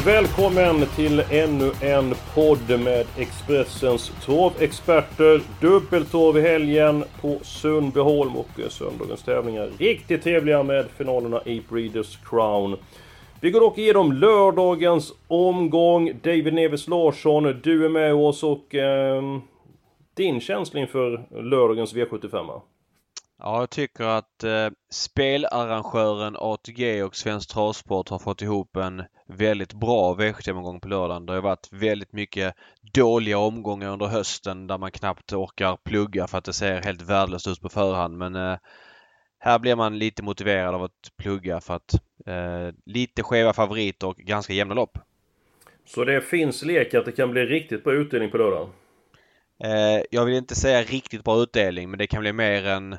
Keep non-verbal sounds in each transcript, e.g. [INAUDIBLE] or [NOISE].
Varmt välkommen till ännu en podd med Expressens torvexperter. Dubbeltorv i helgen på Sundbyholm och söndagens tävlingar. Riktigt trevliga med finalerna i Breeders Crown. Vi går dock igenom lördagens omgång. David Neves Larsson, du är med oss och eh, din känsla inför lördagens V75? Ja, jag tycker att eh, spelarrangören ATG och Svensk Travsport har fått ihop en väldigt bra V75-omgång på lördagen. Det har varit väldigt mycket dåliga omgångar under hösten där man knappt orkar plugga för att det ser helt värdelöst ut på förhand. Men eh, här blir man lite motiverad av att plugga för att eh, lite skeva favoriter och ganska jämna lopp. Så det finns lek att det kan bli riktigt bra utdelning på lördag? Eh, jag vill inte säga riktigt bra utdelning men det kan bli mer än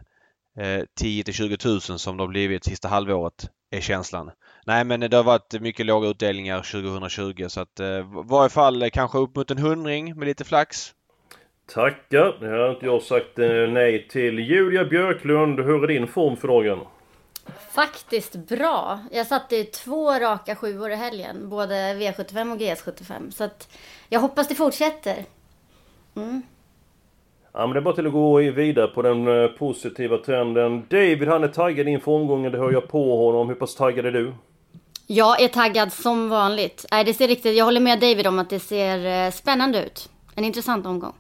eh, 10 till 20 000 som det har blivit sista halvåret är känslan. Nej men det har varit mycket låga utdelningar 2020 så att eh, varje fall kanske upp mot en hundring med lite flax. Tackar! Det har inte jag sagt eh, nej till. Julia Björklund, hur är din form för dagen? Faktiskt bra. Jag satte i två raka sjuor i helgen. Både V75 och GS75. Så att jag hoppas det fortsätter. Mm. Ja men det är bara till att gå vidare på den eh, positiva trenden. David han är taggad inför omgången, det hör jag på honom. Hur pass taggad är du? Jag är taggad som vanligt. Nej, det ser riktigt, jag håller med David om att det ser eh, spännande ut. En intressant omgång.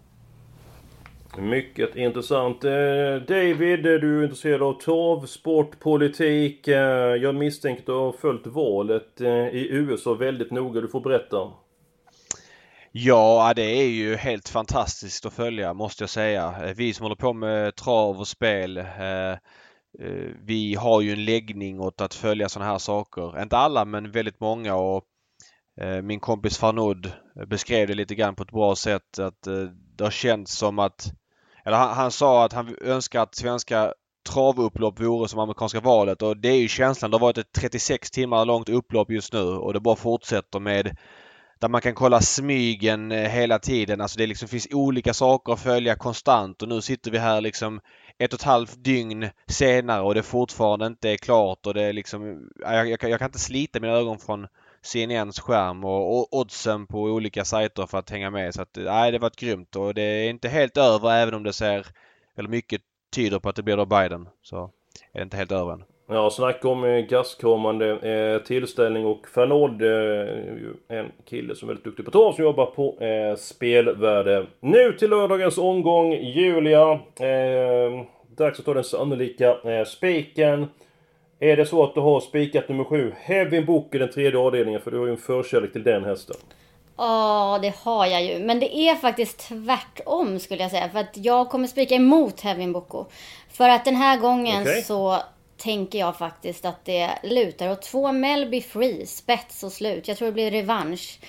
Mycket intressant. Eh, David, du är intresserad av torv, sport, politik. Jag misstänker att du har följt valet i USA väldigt noga. Du får berätta. Ja, det är ju helt fantastiskt att följa måste jag säga. Eh, vi som håller på med trav och spel eh, eh, vi har ju en läggning åt att följa sådana här saker. Inte alla men väldigt många och min kompis Farnoud beskrev det lite grann på ett bra sätt att det har känts som att eller han, han sa att han önskar att svenska travupplopp vore som amerikanska valet och det är ju känslan. Det har varit ett 36 timmar långt upplopp just nu och det bara fortsätter med där man kan kolla smygen eh, hela tiden. Alltså det liksom finns olika saker att följa konstant och nu sitter vi här liksom ett och ett halvt dygn senare och det fortfarande inte är klart och det är liksom... Jag, jag, jag kan inte slita mina ögon från CNNs skärm och, och oddsen på olika sajter för att hänga med. Så att, nej, det var ett grymt och det är inte helt över även om det ser... Eller mycket tyder på att det blir då Biden. Så är det inte helt över än. Ja, snacka om eh, gastkramande eh, tillställning och Fernod, eh, en kille som är väldigt duktig på torv som jobbar på eh, spelvärde. Nu till lördagens omgång, Julia. Eh, dags att ta den sannolika eh, spiken. Är det så att du har spikat nummer 7, Heavy Book i den tredje avdelningen? För du har ju en förkärlek till den hästen. Ja, det har jag ju. Men det är faktiskt tvärtom skulle jag säga. För att jag kommer spika emot Hevin Boko. För att den här gången okay. så tänker jag faktiskt att det lutar åt två Melby Free, spets och slut. Jag tror det blir revansch.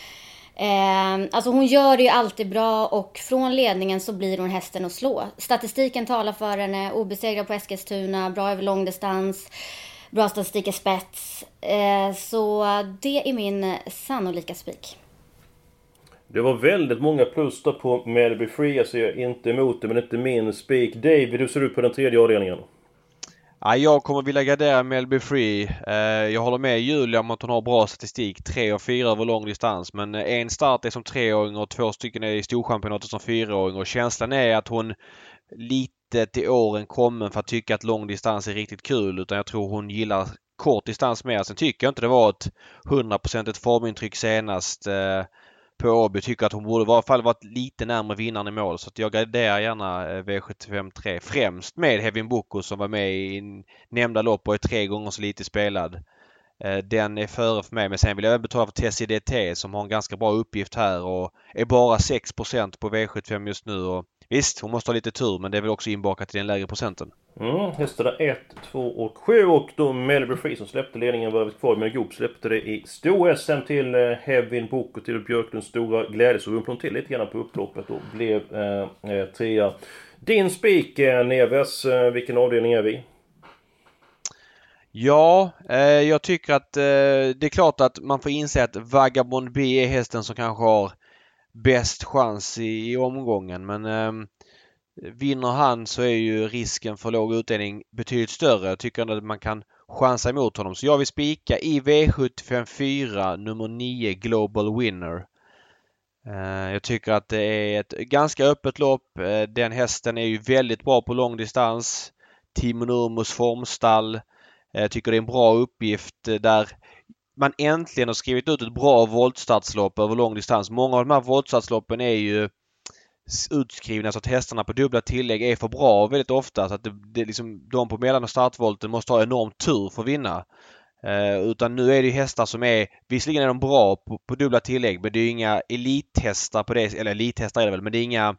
Eh, alltså hon gör det ju alltid bra och från ledningen så blir hon hästen att slå. Statistiken talar för henne, obesegrad på Eskilstuna, bra över långdistans, bra statistik i spets. Eh, så det är min sannolika spik. Det var väldigt många plus där på Melby Free. Jag ser inte emot det, men inte min spik. David, hur ser du på den tredje avdelningen? Ja, jag kommer vilja gardera Melby Free. Eh, jag håller med Julia om att hon har bra statistik. 3 och 4 över lång distans. Men eh, en start är som treåring och två stycken är i Storchampionatet som fyraåring. Och känslan är att hon lite till åren kommen för att tycka att lång distans är riktigt kul. Utan jag tror hon gillar kort distans mer. Sen tycker jag inte det var ett 100% formintryck senast. Eh, på Åby tycker att hon borde i alla fall varit lite närmare vinnaren i mål så att jag garderar gärna eh, V75 3 främst med Hevin Boko som var med i nämnda lopp och är tre gånger så lite spelad. Eh, den är före för mig men sen vill jag även betala för TCDT som har en ganska bra uppgift här och är bara 6% på V75 just nu och visst, hon måste ha lite tur men det är väl också inbakat i den lägre procenten. Mm, hästarna 1, 2 och 7 och då Melby Free som släppte ledningen var kvar men Goop släppte det i sto-SM till eh, Hevin Book och till Björklunds stora glädje så rumplade hon till lite grann på upploppet och blev eh, eh, trea. Din spik eh, Neves, eh, vilken avdelning är vi? Ja, eh, jag tycker att eh, det är klart att man får inse att Vagabond B är hästen som kanske har bäst chans i, i omgången men eh, vinner han så är ju risken för låg utdelning betydligt större. Jag tycker ändå att man kan chansa emot honom. Så jag vill spika i V754, nummer 9 Global Winner. Eh, jag tycker att det är ett ganska öppet lopp. Eh, den hästen är ju väldigt bra på långdistans. Timo Nurmos formstall. Eh, jag tycker det är en bra uppgift där man äntligen har skrivit ut ett bra voltstartslopp över lång distans. Många av de här voltstartsloppen är ju utskrivna så att hästarna på dubbla tillägg är för bra väldigt ofta. Så att det, det liksom, de på mellan och startvolten måste ha enorm tur för att vinna. Eh, utan nu är det hästar som är, visserligen är de bra på, på dubbla tillägg men det är inga elithästar på det, eller elithästar är det väl, men det är inga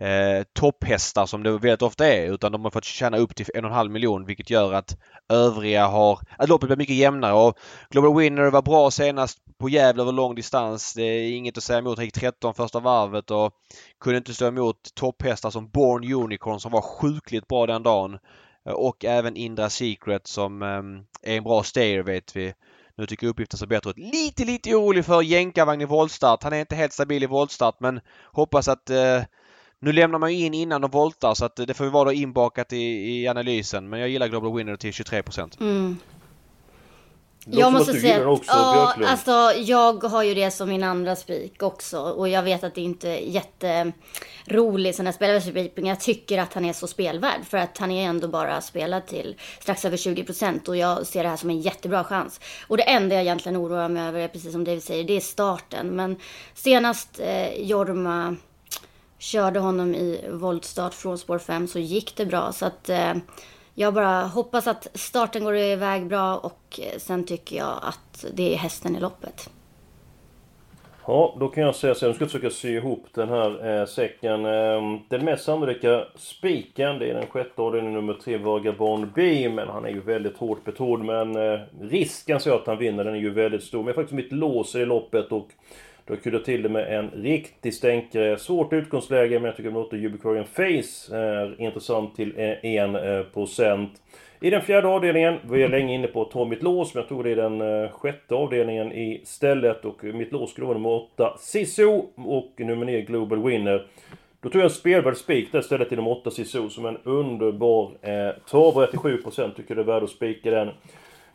eh, topphästar som det väldigt ofta är utan de har fått tjäna upp till en och en halv miljon vilket gör att övriga har... Att loppet blir mycket jämnare och Global Winner var bra senast på Gävle över lång distans. Det är inget att säga emot. Han gick 13 första varvet och kunde inte stå emot topphästar som Born Unicorn som var sjukligt bra den dagen. Eh, och även Indra Secret som eh, är en bra stayer vet vi. Nu tycker jag uppgiften ser bättre ut. Lite, lite orolig för jänkarvagn i voltstart. Han är inte helt stabil i voltstart men hoppas att eh, nu lämnar man ju in innan de voltar så att det får ju vara då inbakat i, i analysen. Men jag gillar Global Winner till 23 procent. Mm. Jag måste säga också, ja, alltså jag har ju det som min andra spik också. Och jag vet att det inte är jätteroligt sån här spelvärldsspik. Men jag tycker att han är så spelvärd. För att han är ändå bara spelad till strax över 20 procent. Och jag ser det här som en jättebra chans. Och det enda jag egentligen oroar mig över är precis som David säger, det är starten. Men senast eh, Jorma körde honom i voltstart från spår 5 så gick det bra. Så att eh, jag bara hoppas att starten går iväg bra och eh, sen tycker jag att det är hästen i loppet. Ja, då kan jag säga så. Jag ska försöka sy ihop den här eh, säcken. Eh, den mest sannolika spiken, det är den sjätte avdelningen nummer tre, Vagabond B. Men han är ju väldigt hårt betrodd. Men eh, risken så att han vinner, den är ju väldigt stor. Men jag har faktiskt mitt lås i loppet och du har kryddat till det med en riktig stänkare. Svårt utgångsläge men jag tycker att låter Ubiquarian Face är intressant till 1%. Eh, I den fjärde avdelningen var jag länge inne på att ta mitt lås, men jag tog det i den eh, sjätte avdelningen istället. Och mitt lås skulle vara nummer 8, Sisu och nummer 9, Global Winner. Då tog jag en spelvärd spik där istället till nummer 8, Sisu, som en underbar eh, travare till 7%. Tycker det är värt att spika den.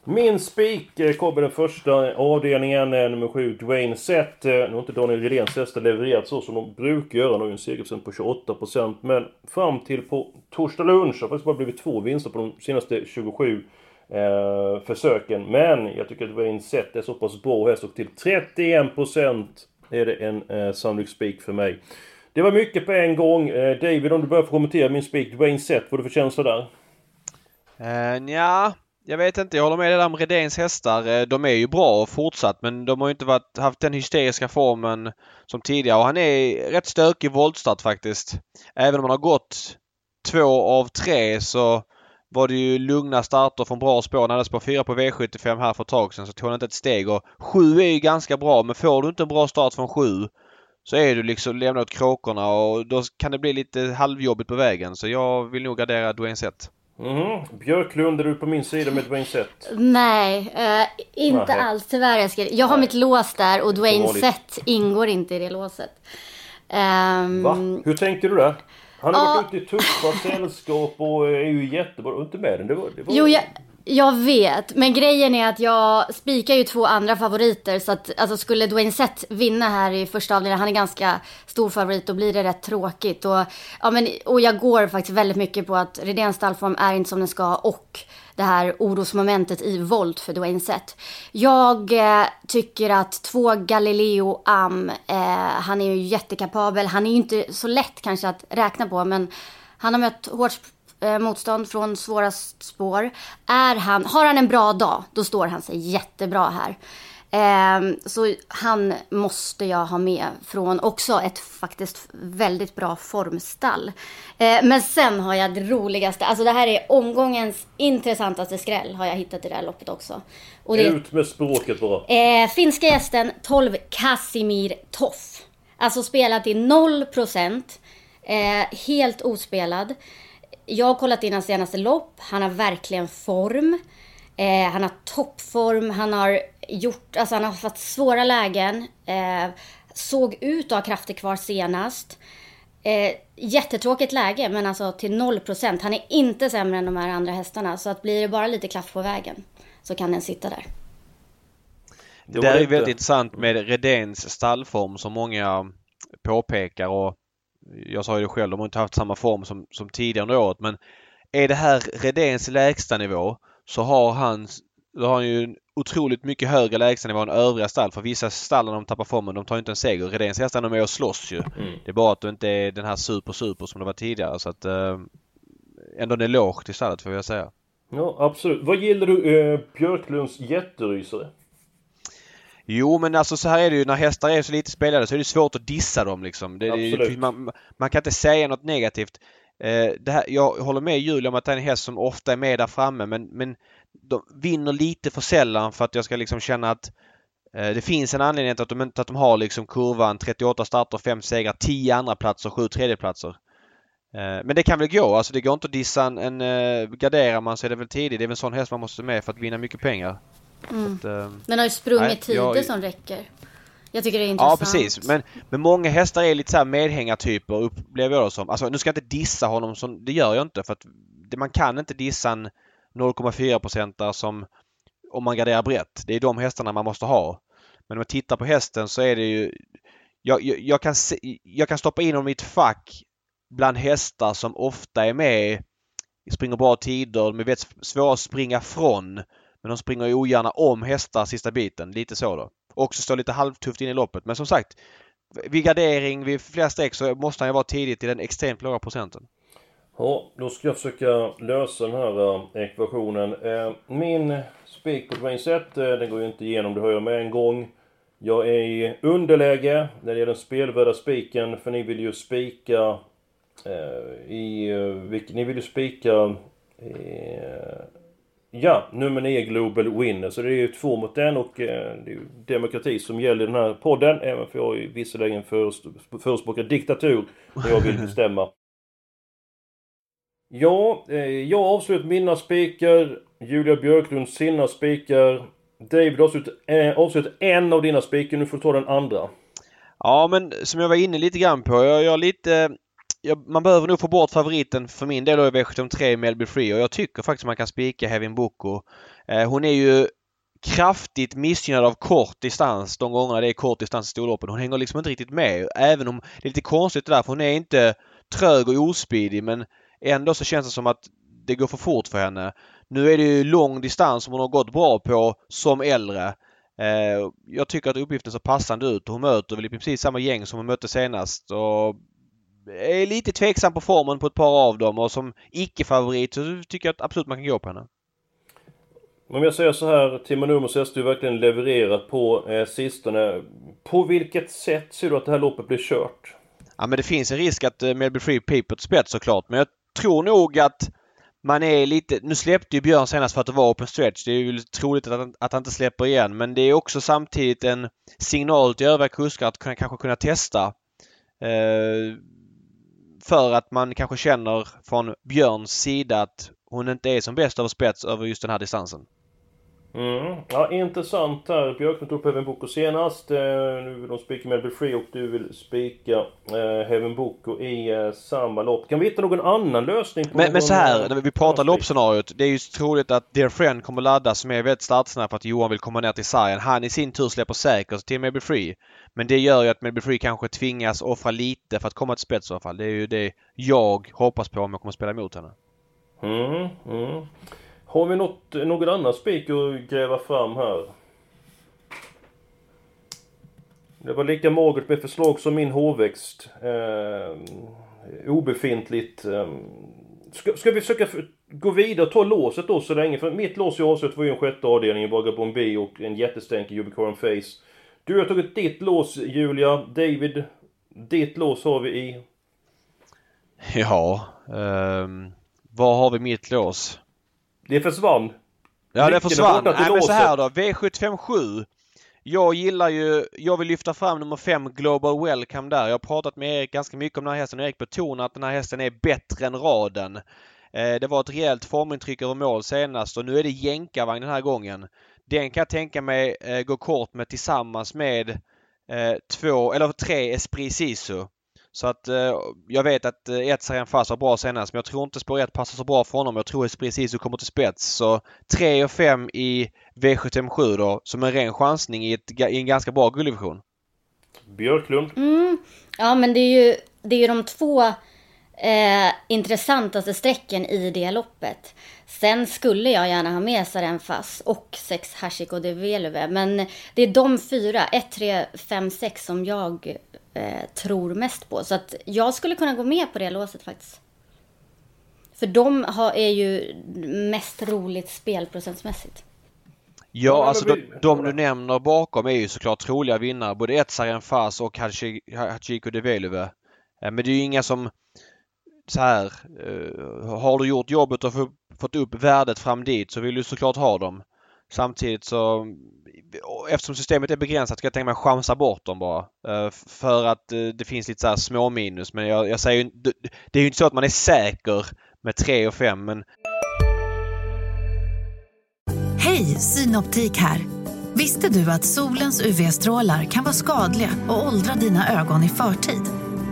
Min spik eh, kommer den första avdelningen, eh, nummer 7, Dwayne Sett. Eh, nu har inte Daniel Redéns hästar levererat så som de brukar göra. Nu har ju en segerprocent på 28%. Men fram till på torsdag lunch har faktiskt bara blivit två vinster på de senaste 27 eh, försöken. Men jag tycker att Dwayne Sett är så pass bra häst och till 31% är det en eh, sannolik spik för mig. Det var mycket på en gång. Eh, David, om du börjar få kommentera min spik Dwayne Sett, vad du för känsla där? Uh, ja, jag vet inte, jag håller med dig där om Redéns hästar. Eh, de är ju bra och fortsatt men de har ju inte varit, haft den hysteriska formen som tidigare. Och han är rätt stökig voltstart faktiskt. Även om han har gått två av tre så var det ju lugna starter från bra spår. Han hade spår 4 på V75 här för ett tag sedan så tog han inte ett steg. Och 7 är ju ganska bra men får du inte en bra start från 7 så är du liksom lämnad åt kråkorna och då kan det bli lite halvjobbigt på vägen. Så jag vill nog gardera Dwayne Sett. Mm. Björklund, är du på min sida med Dwayne Sett? Nej, eh, inte Nej. alls tyvärr. Jag, ska, jag har mitt lås där och Dwayne Sett ingår inte i det låset. Um, Va? Hur tänkte du där? Han har ja, varit ute i tuffa sällskap och är ju jättebra. Och inte med den. Det var, det var... Jo, jag, jag vet, men grejen är att jag spikar ju två andra favoriter. Så att alltså, skulle Dwayne Sett vinna här i första avdelningen, han är ganska stor favorit, då blir det rätt tråkigt. Och, ja, men, och jag går faktiskt väldigt mycket på att Redéns stallform är inte som den ska och det här orosmomentet i volt för Dwayne Sett. Jag eh, tycker att två Galileo Am, eh, han är ju jättekapabel. Han är ju inte så lätt kanske att räkna på, men han har mött hårt eh, motstånd från svåra spår. Är han, har han en bra dag, då står han sig jättebra här. Eh, så han måste jag ha med från också ett faktiskt väldigt bra formstall. Eh, men sen har jag det roligaste, alltså det här är omgångens intressantaste skräll har jag hittat i det här loppet också. Och det, Ut med språket bara. Eh, finska gästen 12 Casimir Toff. Alltså spelat till 0 procent. Eh, helt ospelad. Jag har kollat in hans senaste lopp. Han har verkligen form. Eh, han har toppform. Han har gjort, alltså han har haft svåra lägen. Eh, såg ut att ha krafter kvar senast. Eh, jättetråkigt läge, men alltså till 0 procent. Han är inte sämre än de här andra hästarna. Så att blir det bara lite klaff på vägen så kan den sitta där. Det där är väldigt intressant med Redéns stallform som många påpekar och jag sa ju det själv, de har inte haft samma form som, som tidigare under året men är det här Redéns lägsta nivå så har han, då har han ju en otroligt mycket högre lägstanivå än övriga stall. För vissa stall när de tappar formen, de tar inte en seger. Redéns hästar är med och slåss ju. Mm. Det är bara att det inte är den här super-super som det var tidigare. Så att eh, ändå en eloge till stallet får jag säga. Ja, absolut. Vad gillar du eh, Björklunds jätterysare? Jo men alltså så här är det ju när hästar är så lite spelade så är det svårt att dissa dem liksom. Det, det, man, man, kan inte säga något negativt. Eh, här, jag håller med Julia om att det är en häst som ofta är med där framme men, men de vinner lite för sällan för att jag ska liksom känna att eh, det finns en anledning till att de, inte, att de har liksom kurvan 38 starter, 5 segrar, 10 andra platser, 7 tredjeplatser. Eh, men det kan väl gå. Alltså det går inte att dissa en, en uh, garderar man så är det väl tidigt. Det är väl en sån häst man måste med för att vinna mycket pennger. Mm. Att, uh, Den har ju sprungit tider jag... som räcker. Jag tycker det är intressant. Ja precis. Men, men många hästar är lite så här medhängartyper upplever jag det som. Alltså nu ska jag inte dissa honom som, det gör jag inte för att det, man kan inte dissa en 0,4 procentare som om man garderar brett. Det är de hästarna man måste ha. Men om man tittar på hästen så är det ju jag, jag, jag kan, se, jag kan stoppa in honom i ett fack bland hästar som ofta är med, springer bra tider, de är väldigt svåra att springa från. Men de springer ju ogärna om hästar sista biten, lite så då. Också står lite halvtufft in i loppet. Men som sagt, vid gardering, vid flera streck så måste han ju vara tidigt i den extremt låga procenten. Ja, då ska jag försöka lösa den här äh, ekvationen. Äh, min spik på Dwayne Set, äh, den går ju inte igenom, det hör jag med en gång. Jag är i underläge när det gäller den spelvärda spiken, för ni vill ju spika eh, I, ni vill ju spika... Ja, nummer 9 Global Winner. Så det är ju två mot den och eh, det är ju demokrati som gäller i den här podden. Även för jag är visserligen förespråkar diktatur när jag vill bestämma. Ja, eh, jag har avslutat mina spikar. Julia Björklund sina spikar. David har eh, avslutat, avslutat en av dina spikar. Nu får du ta den andra. Ja, men som jag var inne lite grann på. Jag, jag lite jag, man behöver nog få bort favoriten för min del då i V73 Melby Free och jag tycker faktiskt man kan spika Hevin Boko. Eh, hon är ju kraftigt missgynnad av kort distans de gångerna det är kort distans i storloppen. Hon hänger liksom inte riktigt med. Även om det är lite konstigt det där för hon är inte trög och ospidig men ändå så känns det som att det går för fort för henne. Nu är det ju lång distans som hon har gått bra på som äldre. Eh, jag tycker att uppgiften ser passande ut. Hon möter väl i princip samma gäng som hon mötte senast. Och är lite tveksam på formen på ett par av dem och som icke-favorit så tycker jag att absolut man kan gå på henne. Om jag säger så här, Timo häst har verkligen levererat på eh, sistone. På vilket sätt ser du att det här loppet blir kört? Ja men det finns en risk att eh, Melby Free piper spets såklart men jag tror nog att man är lite... Nu släppte ju Björn senast för att det var open stretch. Det är ju troligt att han, att han inte släpper igen men det är också samtidigt en signal till övriga kuskar att kunna, kanske kunna testa eh, för att man kanske känner från Björns sida att hon inte är som bäst över spets över just den här distansen. Mm. Ja, intressant här. Björklund tog upp Heaven Boko senast. Eh, nu vill de spika Melby Free och du vill spika eh, Heaven Boko i eh, samma lopp. Kan vi hitta någon annan lösning? Men, men så här, när vi pratar loppscenariot. Det är ju troligt att Dear Friend kommer ladda som är väldigt startsnabb för att Johan vill komma ner till sargen. Han i sin tur släpper säkert till Melby Free. Men det gör ju att Melby Free kanske tvingas offra lite för att komma till spets i alla fall. Det är ju det jag hoppas på om jag kommer spela emot henne. Mm, mm. Har vi något, någon annan spik att gräva fram här? Det var lika magert med förslag som min hårväxt. Eh, obefintligt. Eh, ska, ska vi försöka gå vidare och ta låset då så länge. För mitt lås i avslutet var ju en sjätte avdelning, Vagabond B och en jättestänk i Ubicorum Face. Du har tagit ditt lås Julia. David, ditt lås har vi i... Ja, eh, var har vi mitt lås? Det försvann. Ja, det försvann. Nej, men så här då. V757. Jag gillar ju, jag vill lyfta fram nummer 5 Global Welcome där. Jag har pratat med Erik ganska mycket om den här hästen. Erik betonar att den här hästen är bättre än raden. Eh, det var ett rejält formintryck över mål senast och nu är det jänkarvagn den här gången. Den kan jag tänka mig eh, gå kort med tillsammans med eh, två, eller tre Esprit Sisu. Så att eh, jag vet att eh, ett Serien Fast var bra senast men jag tror inte spår 1 passar så bra för honom. Jag tror Esprit Sisu kommer till spets. Så 3 och 5 i V757 då som en ren chansning i, ett, i en ganska bra gulddivision. Björklund? Mm. Ja men det är ju, det är ju de två eh, intressantaste strecken i det loppet. Sen skulle jag gärna ha med Sarenfas och 6 Hashiko de Veluve. Men det är de fyra, 1, 3, 5, 6 som jag eh, tror mest på. Så att jag skulle kunna gå med på det låset faktiskt. För de har, är ju mest roligt spelprocentsmässigt. Ja, alltså de, de du nämner bakom är ju såklart troliga vinnare. Både Etsaren Fas och Hachiko de Veluve. Eh, men det är ju inga som så här. Eh, har du gjort jobbet och fått upp värdet fram dit så vill du såklart ha dem. Samtidigt så eftersom systemet är begränsat kan jag tänka mig att chansa bort dem bara. Eh, för att eh, det finns lite så här små minus. Men jag, jag säger det, det är ju inte så att man är säker med 3 och 5 men... Hej, Synoptik här! Visste du att solens UV-strålar kan vara skadliga och åldra dina ögon i förtid?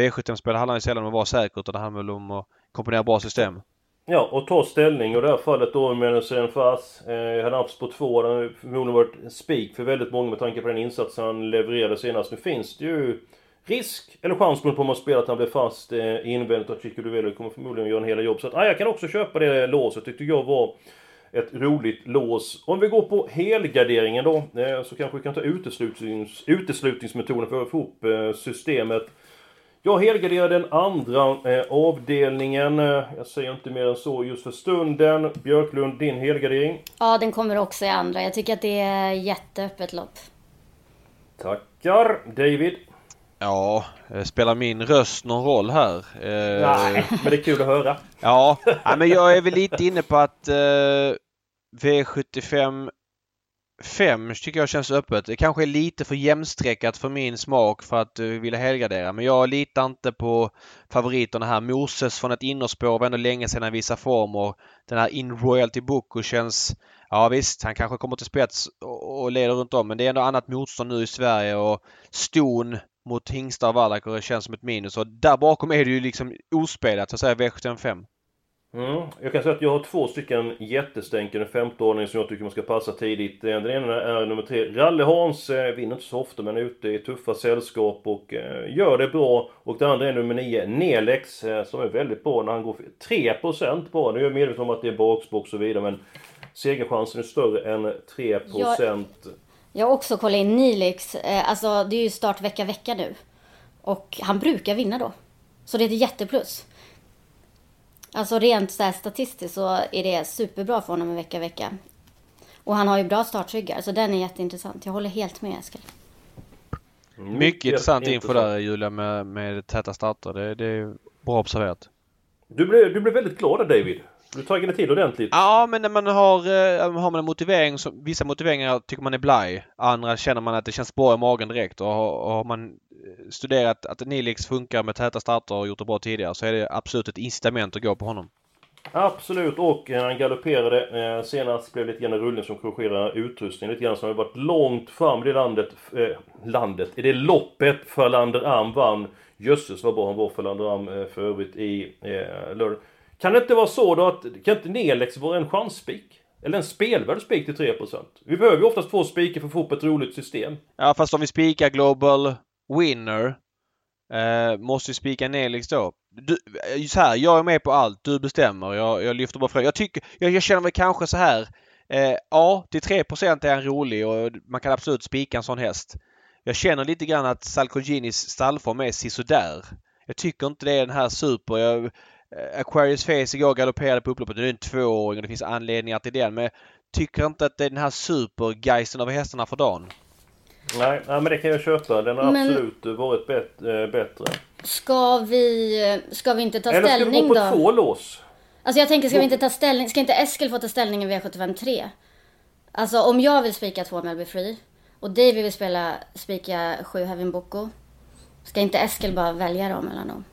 V75-spel handlar ju sällan om att vara säker utan det handlar väl om att komponera bra system. Ja, och ta ställning och i det här fallet då med en Fass. Eh, han haft på två. Den har förmodligen varit spik för väldigt många med tanke på den insats han levererade senast. Nu finns det ju risk eller chans på om man spelar att han blir fast eh, invändigt och Chico Duvelo kommer förmodligen göra en hel jobb. Så att, ah, jag kan också köpa det låset. Tyckte jag var ett roligt lås. Om vi går på helgarderingen då, eh, så kanske vi kan ta uteslutnings, uteslutningsmetoden för att få ihop eh, systemet. Jag helgarderar den andra eh, avdelningen. Eh, jag säger inte mer än så just för stunden. Björklund, din helgardering? Ja, den kommer också i andra. Jag tycker att det är jätteöppet lopp. Tackar. David? Ja, eh, spelar min röst någon roll här? Eh, Nej, men det är kul att höra. ja, men jag är väl lite inne på att eh, V75 5 tycker jag känns öppet. Det kanske är lite för jämnstreckat för min smak för att uh, vilja helgardera. Men jag litar inte på favoriterna här. Moses från ett innerspår var ändå länge sedan han visade form och den här In Royalty Boko känns... Ja visst, han kanske kommer till spets och, och leder runt om men det är ändå annat motstånd nu i Sverige och ston mot hingstar och vallacker känns som ett minus. Och där bakom är det ju liksom ospelat så att säga V75. Mm. Jag kan säga att jag har två stycken jättestänkande en femte som jag tycker man ska passa tidigt. Den ena är nummer tre, Ralle Hans, eh, vinner inte så ofta men är ute i tuffa sällskap och eh, gör det bra. Och den andra är nummer nio, Nelex, eh, som är väldigt bra när han går 3% på Nu är jag medveten om att det är bakspår och så vidare men segerchansen är större än 3%. Jag, jag har också kollat in Nelex, alltså det är ju start vecka vecka nu. Och han brukar vinna då. Så det är ett jätteplus. Alltså rent så statistiskt så är det superbra för honom vecka vecka. Och han har ju bra startryggar, så den är jätteintressant. Jag håller helt med Eskil. Mycket, Mycket intressant info där Julia med, med täta starter. Det, det är bra observerat. Du blev, du blev väldigt glad David. Du tagit det till ordentligt. Ja, men när man har, äh, har man en motivering, så, vissa motiveringar tycker man är blaj. Andra känner man att det känns bra i magen direkt. Och har, och har man studerat att Nilix funkar med täta starter och gjort det bra tidigare så är det absolut ett incitament att gå på honom. Absolut, och han galopperade eh, senast blev det lite grann rullning som korrigerar utrustningen lite grann som har varit långt fram i det landet, eh, landet, i det loppet för Lander Am vann. Jösses vad bra han var för Lander Am eh, för övrigt i eh, lördag. Kan det inte vara så då att, kan inte Nelex vara en chansspik? Eller en spelvärd spik till 3%? Vi behöver ju oftast två spikar för att få upp ett roligt system. Ja fast om vi spikar Global Winner eh, måste vi spika Nelix då. Du, eh, så här, jag är med på allt. Du bestämmer. Jag, jag lyfter bara frågan. Jag, tycker, jag, jag känner väl kanske så här. Eh, ja, till 3% är han rolig och man kan absolut spika en sån häst. Jag känner lite grann att Salcoginis stallform är sisådär. Jag tycker inte det är den här super. Jag, Aquarius Face igår galopperade på upploppet. Det är en tvååring och det finns anledningar till det. Men jag tycker inte att det är den här supergeisten av hästarna för dagen. Nej, nej, men det kan jag köpa. Den har men... absolut varit bet, äh, bättre. Ska vi, ska vi inte ta Eller ställning då? Eller ska vi gå på två lås? Alltså jag tänker, ska vi inte ta ställning? Ska inte Eskil få ta ställning i V75 3? Alltså om jag vill spika två Melby Free och David vill spela spika sju Heaven Boko. Ska inte Eskil bara välja dem mellan dem?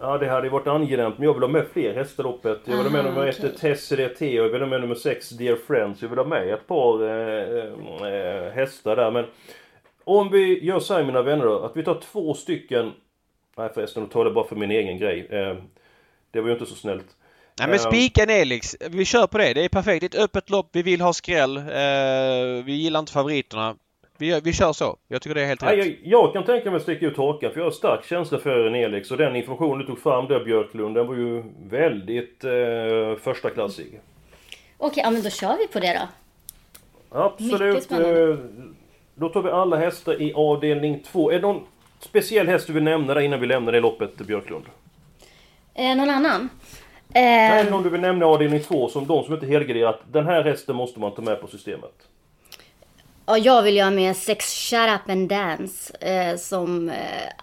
Ja, det hade varit angenämt, men jag vill ha med fler hästar loppet. Jag vill ha med nummer okay. ett Tessere T jag vill ha med nummer sex Dear Friends. Jag vill ha med ett par äh, äh, hästar där, men... Om vi gör så här mina vänner då, att vi tar två stycken... Nej förresten, då tar det bara för min egen grej. Eh, det var ju inte så snällt. Nej men spika Nelix. Vi kör på det. Det är perfekt. Det är ett öppet lopp. Vi vill ha skräll. vi gillar inte favoriterna. Vi, vi kör så. Jag tycker det är helt rätt. Jag, jag kan tänka mig att sticka ut hakan för jag har stark känsla för Nelix och den information du tog fram där Björklund den var ju väldigt eh, första klassig. Okej, okay, ja men då kör vi på det då. Absolut. Eh, då tar vi alla hästar i avdelning 2. Är det någon speciell häst du vill nämna där innan vi lämnar det loppet Björklund? Eh, någon annan? Eh... Nej, någon du vill nämna avdelning 2 som de som inte helgarderat. Den här hästen måste man ta med på systemet. Ja, jag vill ju ha med Sex Shut Up and Dance. Eh, som, eh,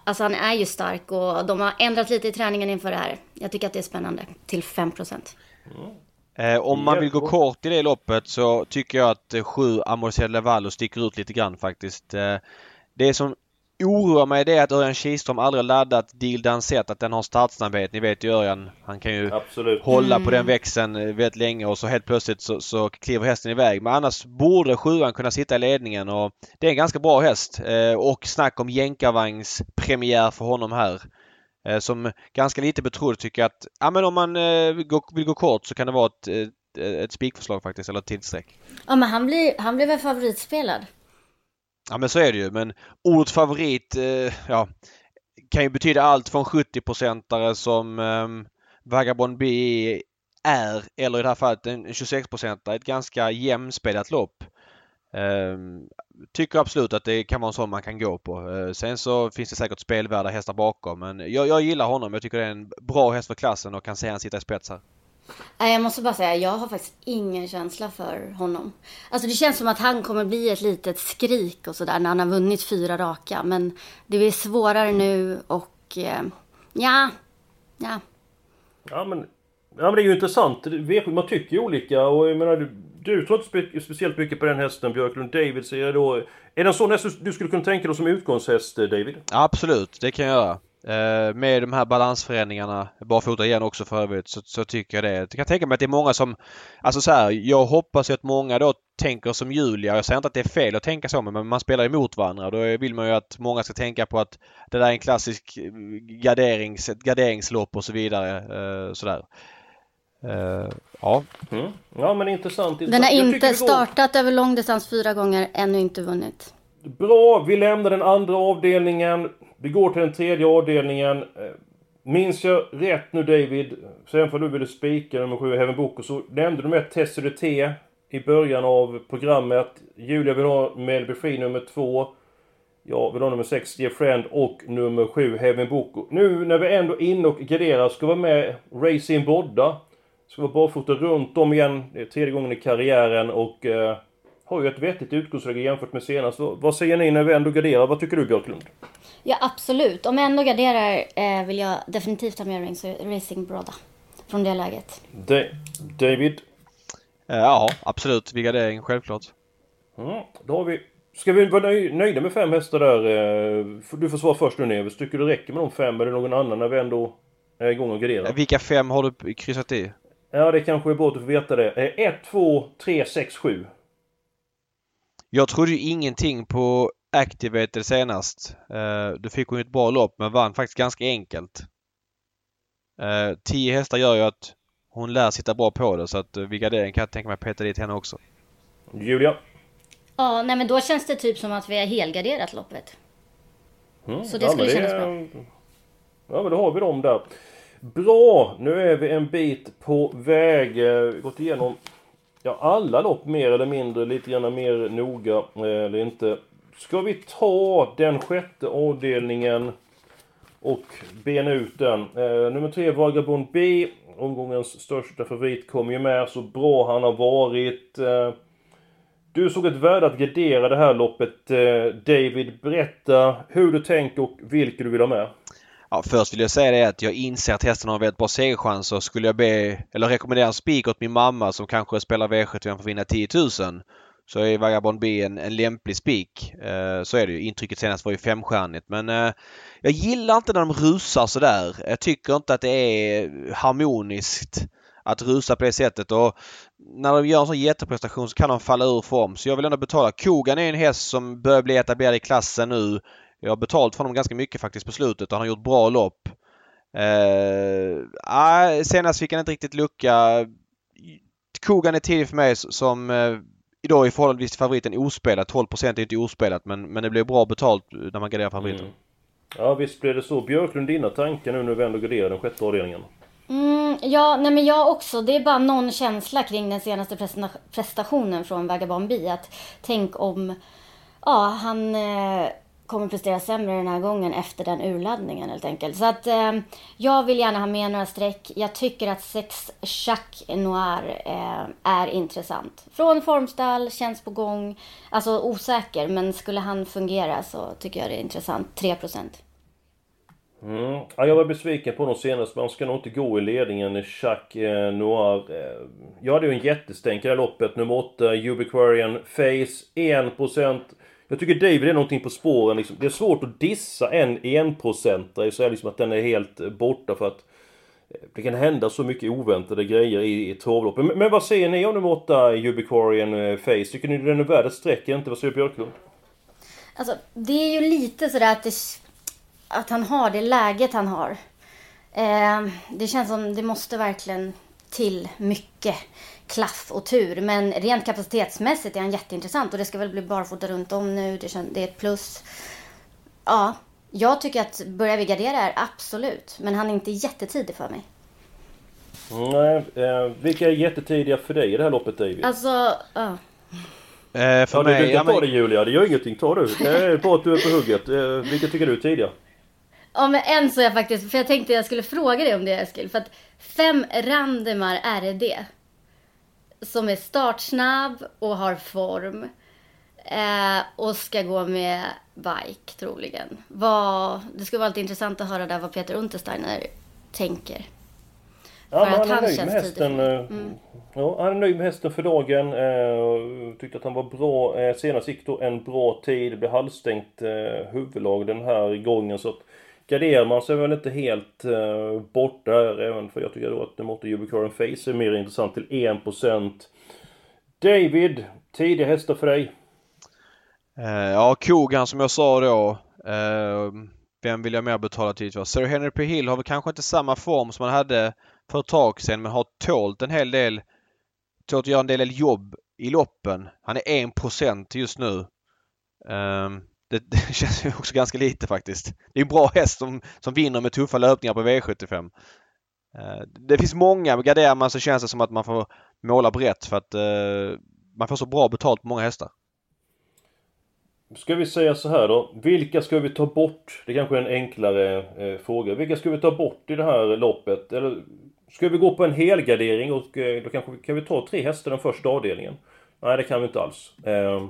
alltså han är ju stark och de har ändrat lite i träningen inför det här. Jag tycker att det är spännande. Till 5%. Mm. Eh, om man vill gå kort i det loppet så tycker jag att eh, 7 Amorcel Lavallo sticker ut lite grann faktiskt. Eh, det som oroar mig det är att Örjan Kihlström aldrig laddat Deal Dansett, att den har startsnabbhet. Ni vet ju Örjan, han kan ju Absolut. hålla mm. på den mm. växeln eh, väldigt länge och så helt plötsligt så, så kliver hästen iväg. Men annars borde sjuan kunna sitta i ledningen och det är en ganska bra häst. Eh, och snack om jänkarvagns premiär för honom här. Eh, som ganska lite betrodd tycker att, ja men om man eh, vill gå kort så kan det vara ett, ett, ett spikförslag faktiskt, eller ett tillsträck. Ja men han blir, han blir väl favoritspelad? Ja men så är det ju men ordet favorit eh, ja, kan ju betyda allt från 70-procentare som eh, Vagabond B är eller i det här fallet en 26-procentare. Ett ganska jämspelat lopp. Eh, tycker absolut att det kan vara en sån man kan gå på. Eh, sen så finns det säkert spelvärda hästar bakom men jag, jag gillar honom. Jag tycker det är en bra häst för klassen och kan se han sitta i spets här. Jag måste bara säga, jag har faktiskt ingen känsla för honom. Alltså det känns som att han kommer bli ett litet skrik och sådär när han har vunnit fyra raka. Men det blir svårare nu och eh, ja, ja. Ja men, ja men det är ju intressant. Man tycker ju olika och jag menar du, du tror inte speciellt mycket på den hästen Björklund. David säger då... Är det en sån häst du skulle kunna tänka dig som utgångshäst David? Absolut, det kan jag göra. Eh, med de här balansförändringarna, barfota igen också för övrigt, så, så, tycker jag det. Jag kan tänka mig att det är många som... Alltså så här, jag hoppas ju att många då tänker som Julia. Jag säger inte att det är fel att tänka så men man spelar emot varandra. Då vill man ju att många ska tänka på att det där är en klassisk garderings, ett garderingslopp och så vidare. Uh, sådär. Uh, ja. Mm. Ja men intressant, intressant. Den har inte startat över långdistans fyra gånger, ännu inte vunnit. Bra, vi lämnar den andra avdelningen. Vi går till den tredje avdelningen. Eh, minns jag rätt nu David, sen för du ville spika nummer 7 Heaven Boko, så nämnde du med Tessere T i början av programmet. Julia vill ha Melby Free nummer 2. Jag vill ha nummer 6 Dear Friend och nummer 7 Heaven Boko. Nu när vi ändå är inne och garderar ska vara med Racing Bodda. Ska vara barfota runt om igen. Det är tredje gången i karriären och eh, har ju ett vettigt utgångsläge jämfört med senast. Vad säger ni när vi ändå garderar? Vad tycker du Björklund? Ja absolut. Om jag ändå garderar eh, vill jag definitivt ha med Racing Broda. Från det läget. Da David? Eh, ja absolut. Vid gardering självklart. Mm, då har vi... Ska vi vara nöjda med fem hästar där? Eh, du får svara först nu Neves. Tycker du det räcker med de fem eller någon annan när vi ändå är igång och garderar? Eh, vilka fem har du kryssat i? Ja det kanske är bra att du får veta det. 1, 2, 3, 6, 7. Jag trodde ju ingenting på Activated senast. Uh, då fick hon ju ett bra lopp men vann faktiskt ganska enkelt. Eh, tio hästar gör ju att hon lär sitta bra på det så att vid gardering kan jag tänka mig peta dit henne också. Julia? Ja, nej men då känns det typ som att vi har helgarderat loppet. Mm, så det ja, skulle det, kännas bra. Ja, men då har vi dem där. Bra! Nu är vi en bit på väg. Vi gått igenom ja, alla lopp mer eller mindre, lite grann mer noga eh, eller inte. Ska vi ta den sjätte avdelningen och bena ut den? Eh, nummer tre, Vagabond B. Omgångens största favorit kom ju med, så bra han har varit. Eh, du såg ett värde att gardera det här loppet. Eh, David, berätta hur du tänker och vilka du vill ha med. Ja, först vill jag säga det att jag inser att hästen har väldigt bra segerchanser. Skulle jag be, eller rekommendera en spik åt min mamma som kanske spelar V75 för att vinna 10 000 så är Vagabond B en, en lämplig spik. Eh, så är det ju. Intrycket senast var ju femstjärnigt men eh, jag gillar inte när de rusar sådär. Jag tycker inte att det är harmoniskt att rusa på det sättet och när de gör en sån jätteprestation så kan de falla ur form. Så jag vill ändå betala. Kogan är en häst som börjar bli etablerad i klassen nu. Jag har betalt för honom ganska mycket faktiskt på slutet och han har gjort bra lopp. Eh, senast fick han inte riktigt lucka. Kogan är tidig för mig som eh, idag är förhållandevis favoriten ospelad. 12% är inte ospelat men, men det blir bra betalt när man garderar favoriten. Mm. Ja visst blir det så. Björklund, dina tankar nu när vi ändå garderar den sjätte avdelningen? Mm, ja, nej men jag också. Det är bara någon känsla kring den senaste prestationen från Vagabond B. Att tänk om ja, han eh, kommer prestera sämre den här gången efter den urladdningen helt enkelt. Så att eh, jag vill gärna ha med några streck. Jag tycker att sex Jacques Noir eh, är intressant. Från formstall, känns på gång. Alltså osäker, men skulle han fungera så tycker jag det är intressant. 3 Mm. Ja, jag var besviken på honom senast, men han ska nog inte gå i ledningen. Jacques eh, Noir. Eh, jag hade ju en jättestänk i det här loppet. Nummer 8, Ubiquarian Face, 1%. Jag tycker David är någonting på spåren liksom. Det är svårt att dissa en enprocentare och säga liksom att den är helt eh, borta för att eh, det kan hända så mycket oväntade grejer i, i travloppen. Men, men, vad säger ni om nummer 8, Ubiquarian eh, Face? Tycker ni den är värd ett streck inte? Vad säger Björklund? Alltså, det är ju lite sådär att, det, att han har det läget han har. Eh, det känns som det måste verkligen till mycket klaff och tur. Men rent kapacitetsmässigt är han jätteintressant och det ska väl bli barfota runt om nu. Det, är ett plus. Ja, jag tycker att börja vi gardera är absolut. Men han är inte jättetidig för mig. Nej, eh, vilka är jättetidiga för dig i det här loppet David? Alltså, ja. Eh, för ja, mig, du kan ta men... det Julia, det gör ingenting. Ta du. Det är bra att du är på hugget. Eh, vilka tycker du är tidiga? Ja men en så är jag faktiskt, för jag tänkte jag skulle fråga dig om det Eskil. För att fem Randemar RD som är startsnabb och har form. Eh, och ska gå med bike troligen. Vad, det skulle vara lite intressant att höra där vad Peter Untersteiner tänker. Ja, att han, är nöjd med hästen. Eh, mm. Ja, han är nöjd med hästen för dagen. Eh, tyckte att han var bra. Eh, senast gick då en bra tid. Det blev halvstängt eh, huvudlag den här gången. Så att garderar man sig väl inte helt uh, borta även för jag tycker då att nummer 8 Face är mer intressant till 1%. David, tidiga hästar för dig? Uh, ja, Kogan som jag sa då. Uh, vem vill jag mer betala tid för? Sir Henry P. Hill har väl kanske inte samma form som han hade för ett tag sedan men har tålt en hel del, tålt att göra en del jobb i loppen. Han är 1% just nu. Um, det, [LAUGHS] det känns ju också ganska lite faktiskt. Det är en bra häst som, som vinner med tuffa löpningar på V75. Eh, det finns många, garderar man så känns det som att man får måla brett för att eh, man får så bra betalt på många hästar. Ska vi säga så här då. Vilka ska vi ta bort? Det kanske är en enklare eh, fråga. Vilka ska vi ta bort i det här loppet? Eller ska vi gå på en helgardering och eh, då kanske vi kan vi ta tre hästar den första avdelningen? Nej, det kan vi inte alls. Eh,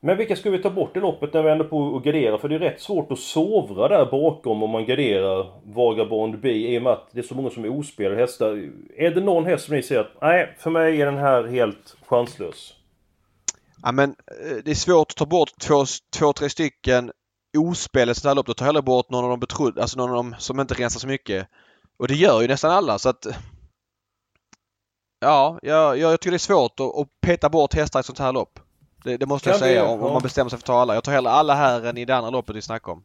men vilka ska vi ta bort i loppet när vi ändå på att gardera? För det är rätt svårt att sovra där bakom om man garderar Vagabond B i och med att det är så många som är ospelade hästar. Är det någon häst som ni säger att nej, för mig är den här helt chanslös? Ja men eh, det är svårt att ta bort två, två tre stycken ospelade sådana här lopp. Då tar jag hellre bort någon av de betrodda, alltså någon av dem som inte rensar så mycket. Och det gör ju nästan alla så att Ja, jag, jag tycker det är svårt att, att peta bort hästar i ett sånt här lopp. Det, det måste kan jag säga om, ja. om, man bestämmer sig för att ta alla. Jag tar hellre alla här än i det andra loppet vi snackade om.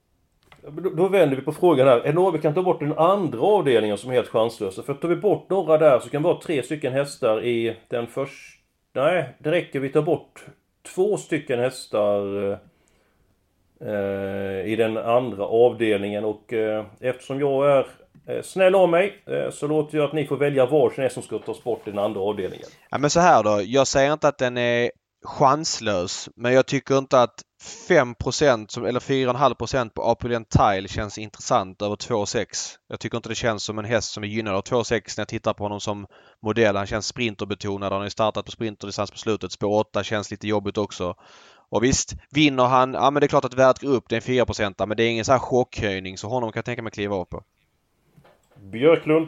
då vänder vi på frågan här. Är vi kan ta bort den andra avdelningen som är helt chanslösa? För tar vi bort några där så kan det vara tre stycken hästar i den första... Nej, det räcker. Vi tar bort två stycken hästar eh, i den andra avdelningen och eh, eftersom jag är eh, snäll av mig eh, så låter jag att ni får välja varsin häst som ska tas bort i den andra avdelningen. Ja men så här då. Jag säger inte att den är chanslös men jag tycker inte att 5% eller 4,5% på Apulent Tile känns intressant över 2,6. Jag tycker inte det känns som en häst som är gynnad av 2,6 när jag tittar på honom som modell. Han känns sprinterbetonad. Han har ju startat på sprinterdistans på slutet. Spår 8 känns lite jobbigt också. Och visst, vinner han, ja men det är klart att värdet går upp. Det är en 4 men det är ingen så här chockhöjning så honom kan jag tänka mig kliva upp på. Björklund.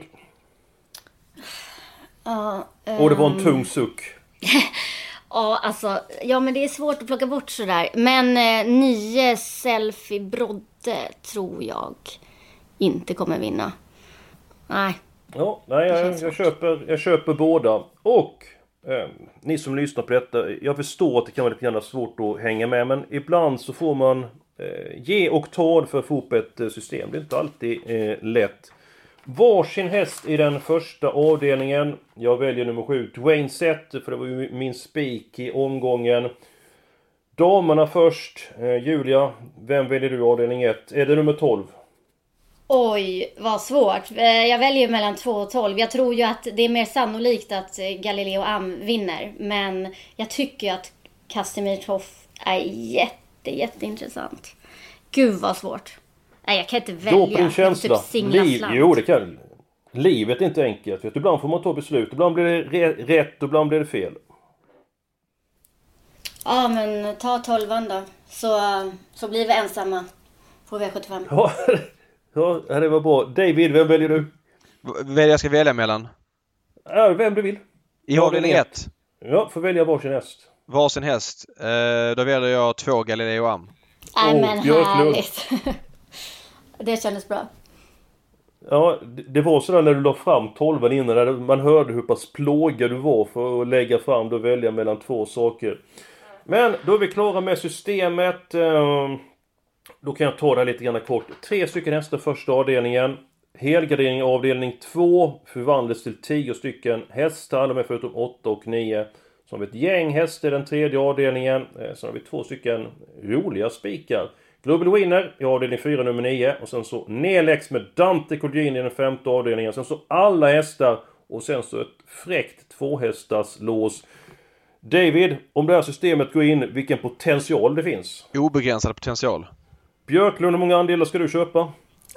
Ja, um... Och det var en tung suck. [LAUGHS] Ja, alltså, ja men det är svårt att plocka bort sådär. Men eh, nio selfie Brodde tror jag inte kommer vinna. Nej. Ja, nej, jag, jag, köper, jag köper båda. Och eh, ni som lyssnar på detta, jag förstår att det kan vara lite grann svårt att hänga med. Men ibland så får man eh, ge och ta för att få upp ett eh, system. Det är inte alltid eh, lätt. Varsin häst i den första avdelningen. Jag väljer nummer 7, Dwayne Sett, för det var ju min spik i omgången. Damerna först. Eh, Julia, vem väljer du i avdelning 1? Är det nummer 12? Oj, vad svårt. Eh, jag väljer mellan 2 och 12. Jag tror ju att det är mer sannolikt att eh, Galileo Am vinner. Men jag tycker att Casimir Toff är jätte, jätteintressant. Gud vad svårt. Nej, jag kan inte välja. Gå på din känsla. Typ Liv, jo, det kan Livet är inte enkelt. Vet du. Ibland får man ta beslut. Ibland blir det rätt och ibland blir det fel. Ja, men ta tolvan då. Så, så blir vi ensamma på V75. [LAUGHS] Ja, ja, det var bra. David, vem väljer du? Vem jag ska välja mellan? Ja, vem du vill. I avdelning 1? Ja, får välja varsin häst. Varsin häst. Eh, då väljer jag två Galileo Am. Nej oh, men härligt. [LAUGHS] Det kändes bra. Ja, det var sådär när du la fram tolvan innan, man hörde hur pass plågad du var för att lägga fram och välja mellan två saker. Men då är vi klara med systemet. Ehm, då kan jag ta det här lite grann kort. Tre stycken hästar första avdelningen. Helgardering avdelning 2 förvandlas till 10 stycken hästar, de är förutom 8 och 9. Så har vi ett gäng hästar i den tredje avdelningen. Ehm, sen har vi två stycken roliga spikar. Global Winner i avdelning 4 nummer 9 och sen så Nelex med Dante Colgjini i den femte avdelningen. Sen så alla hästar och sen så ett fräckt tvåhästars lås. David, om det här systemet går in, vilken potential det finns? Obegränsad potential. Björklund, hur många andelar ska du köpa?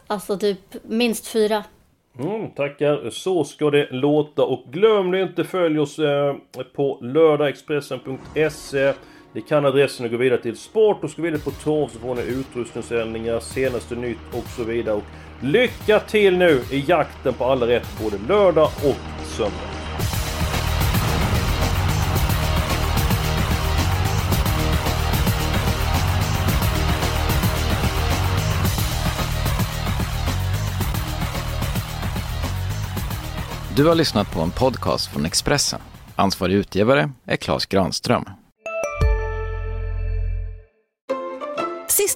Alltså typ minst fyra. Mm, tackar. Så ska det låta. Och glöm inte följ oss eh, på lördagexpressen.se ni kan adressen och gå vidare till sport och så vidare på torv så får ni utrustningsändringar, senaste nytt och så vidare. Och lycka till nu i jakten på alla rätt både lördag och söndag. Du har lyssnat på en podcast från Expressen. Ansvarig utgivare är Klas Granström.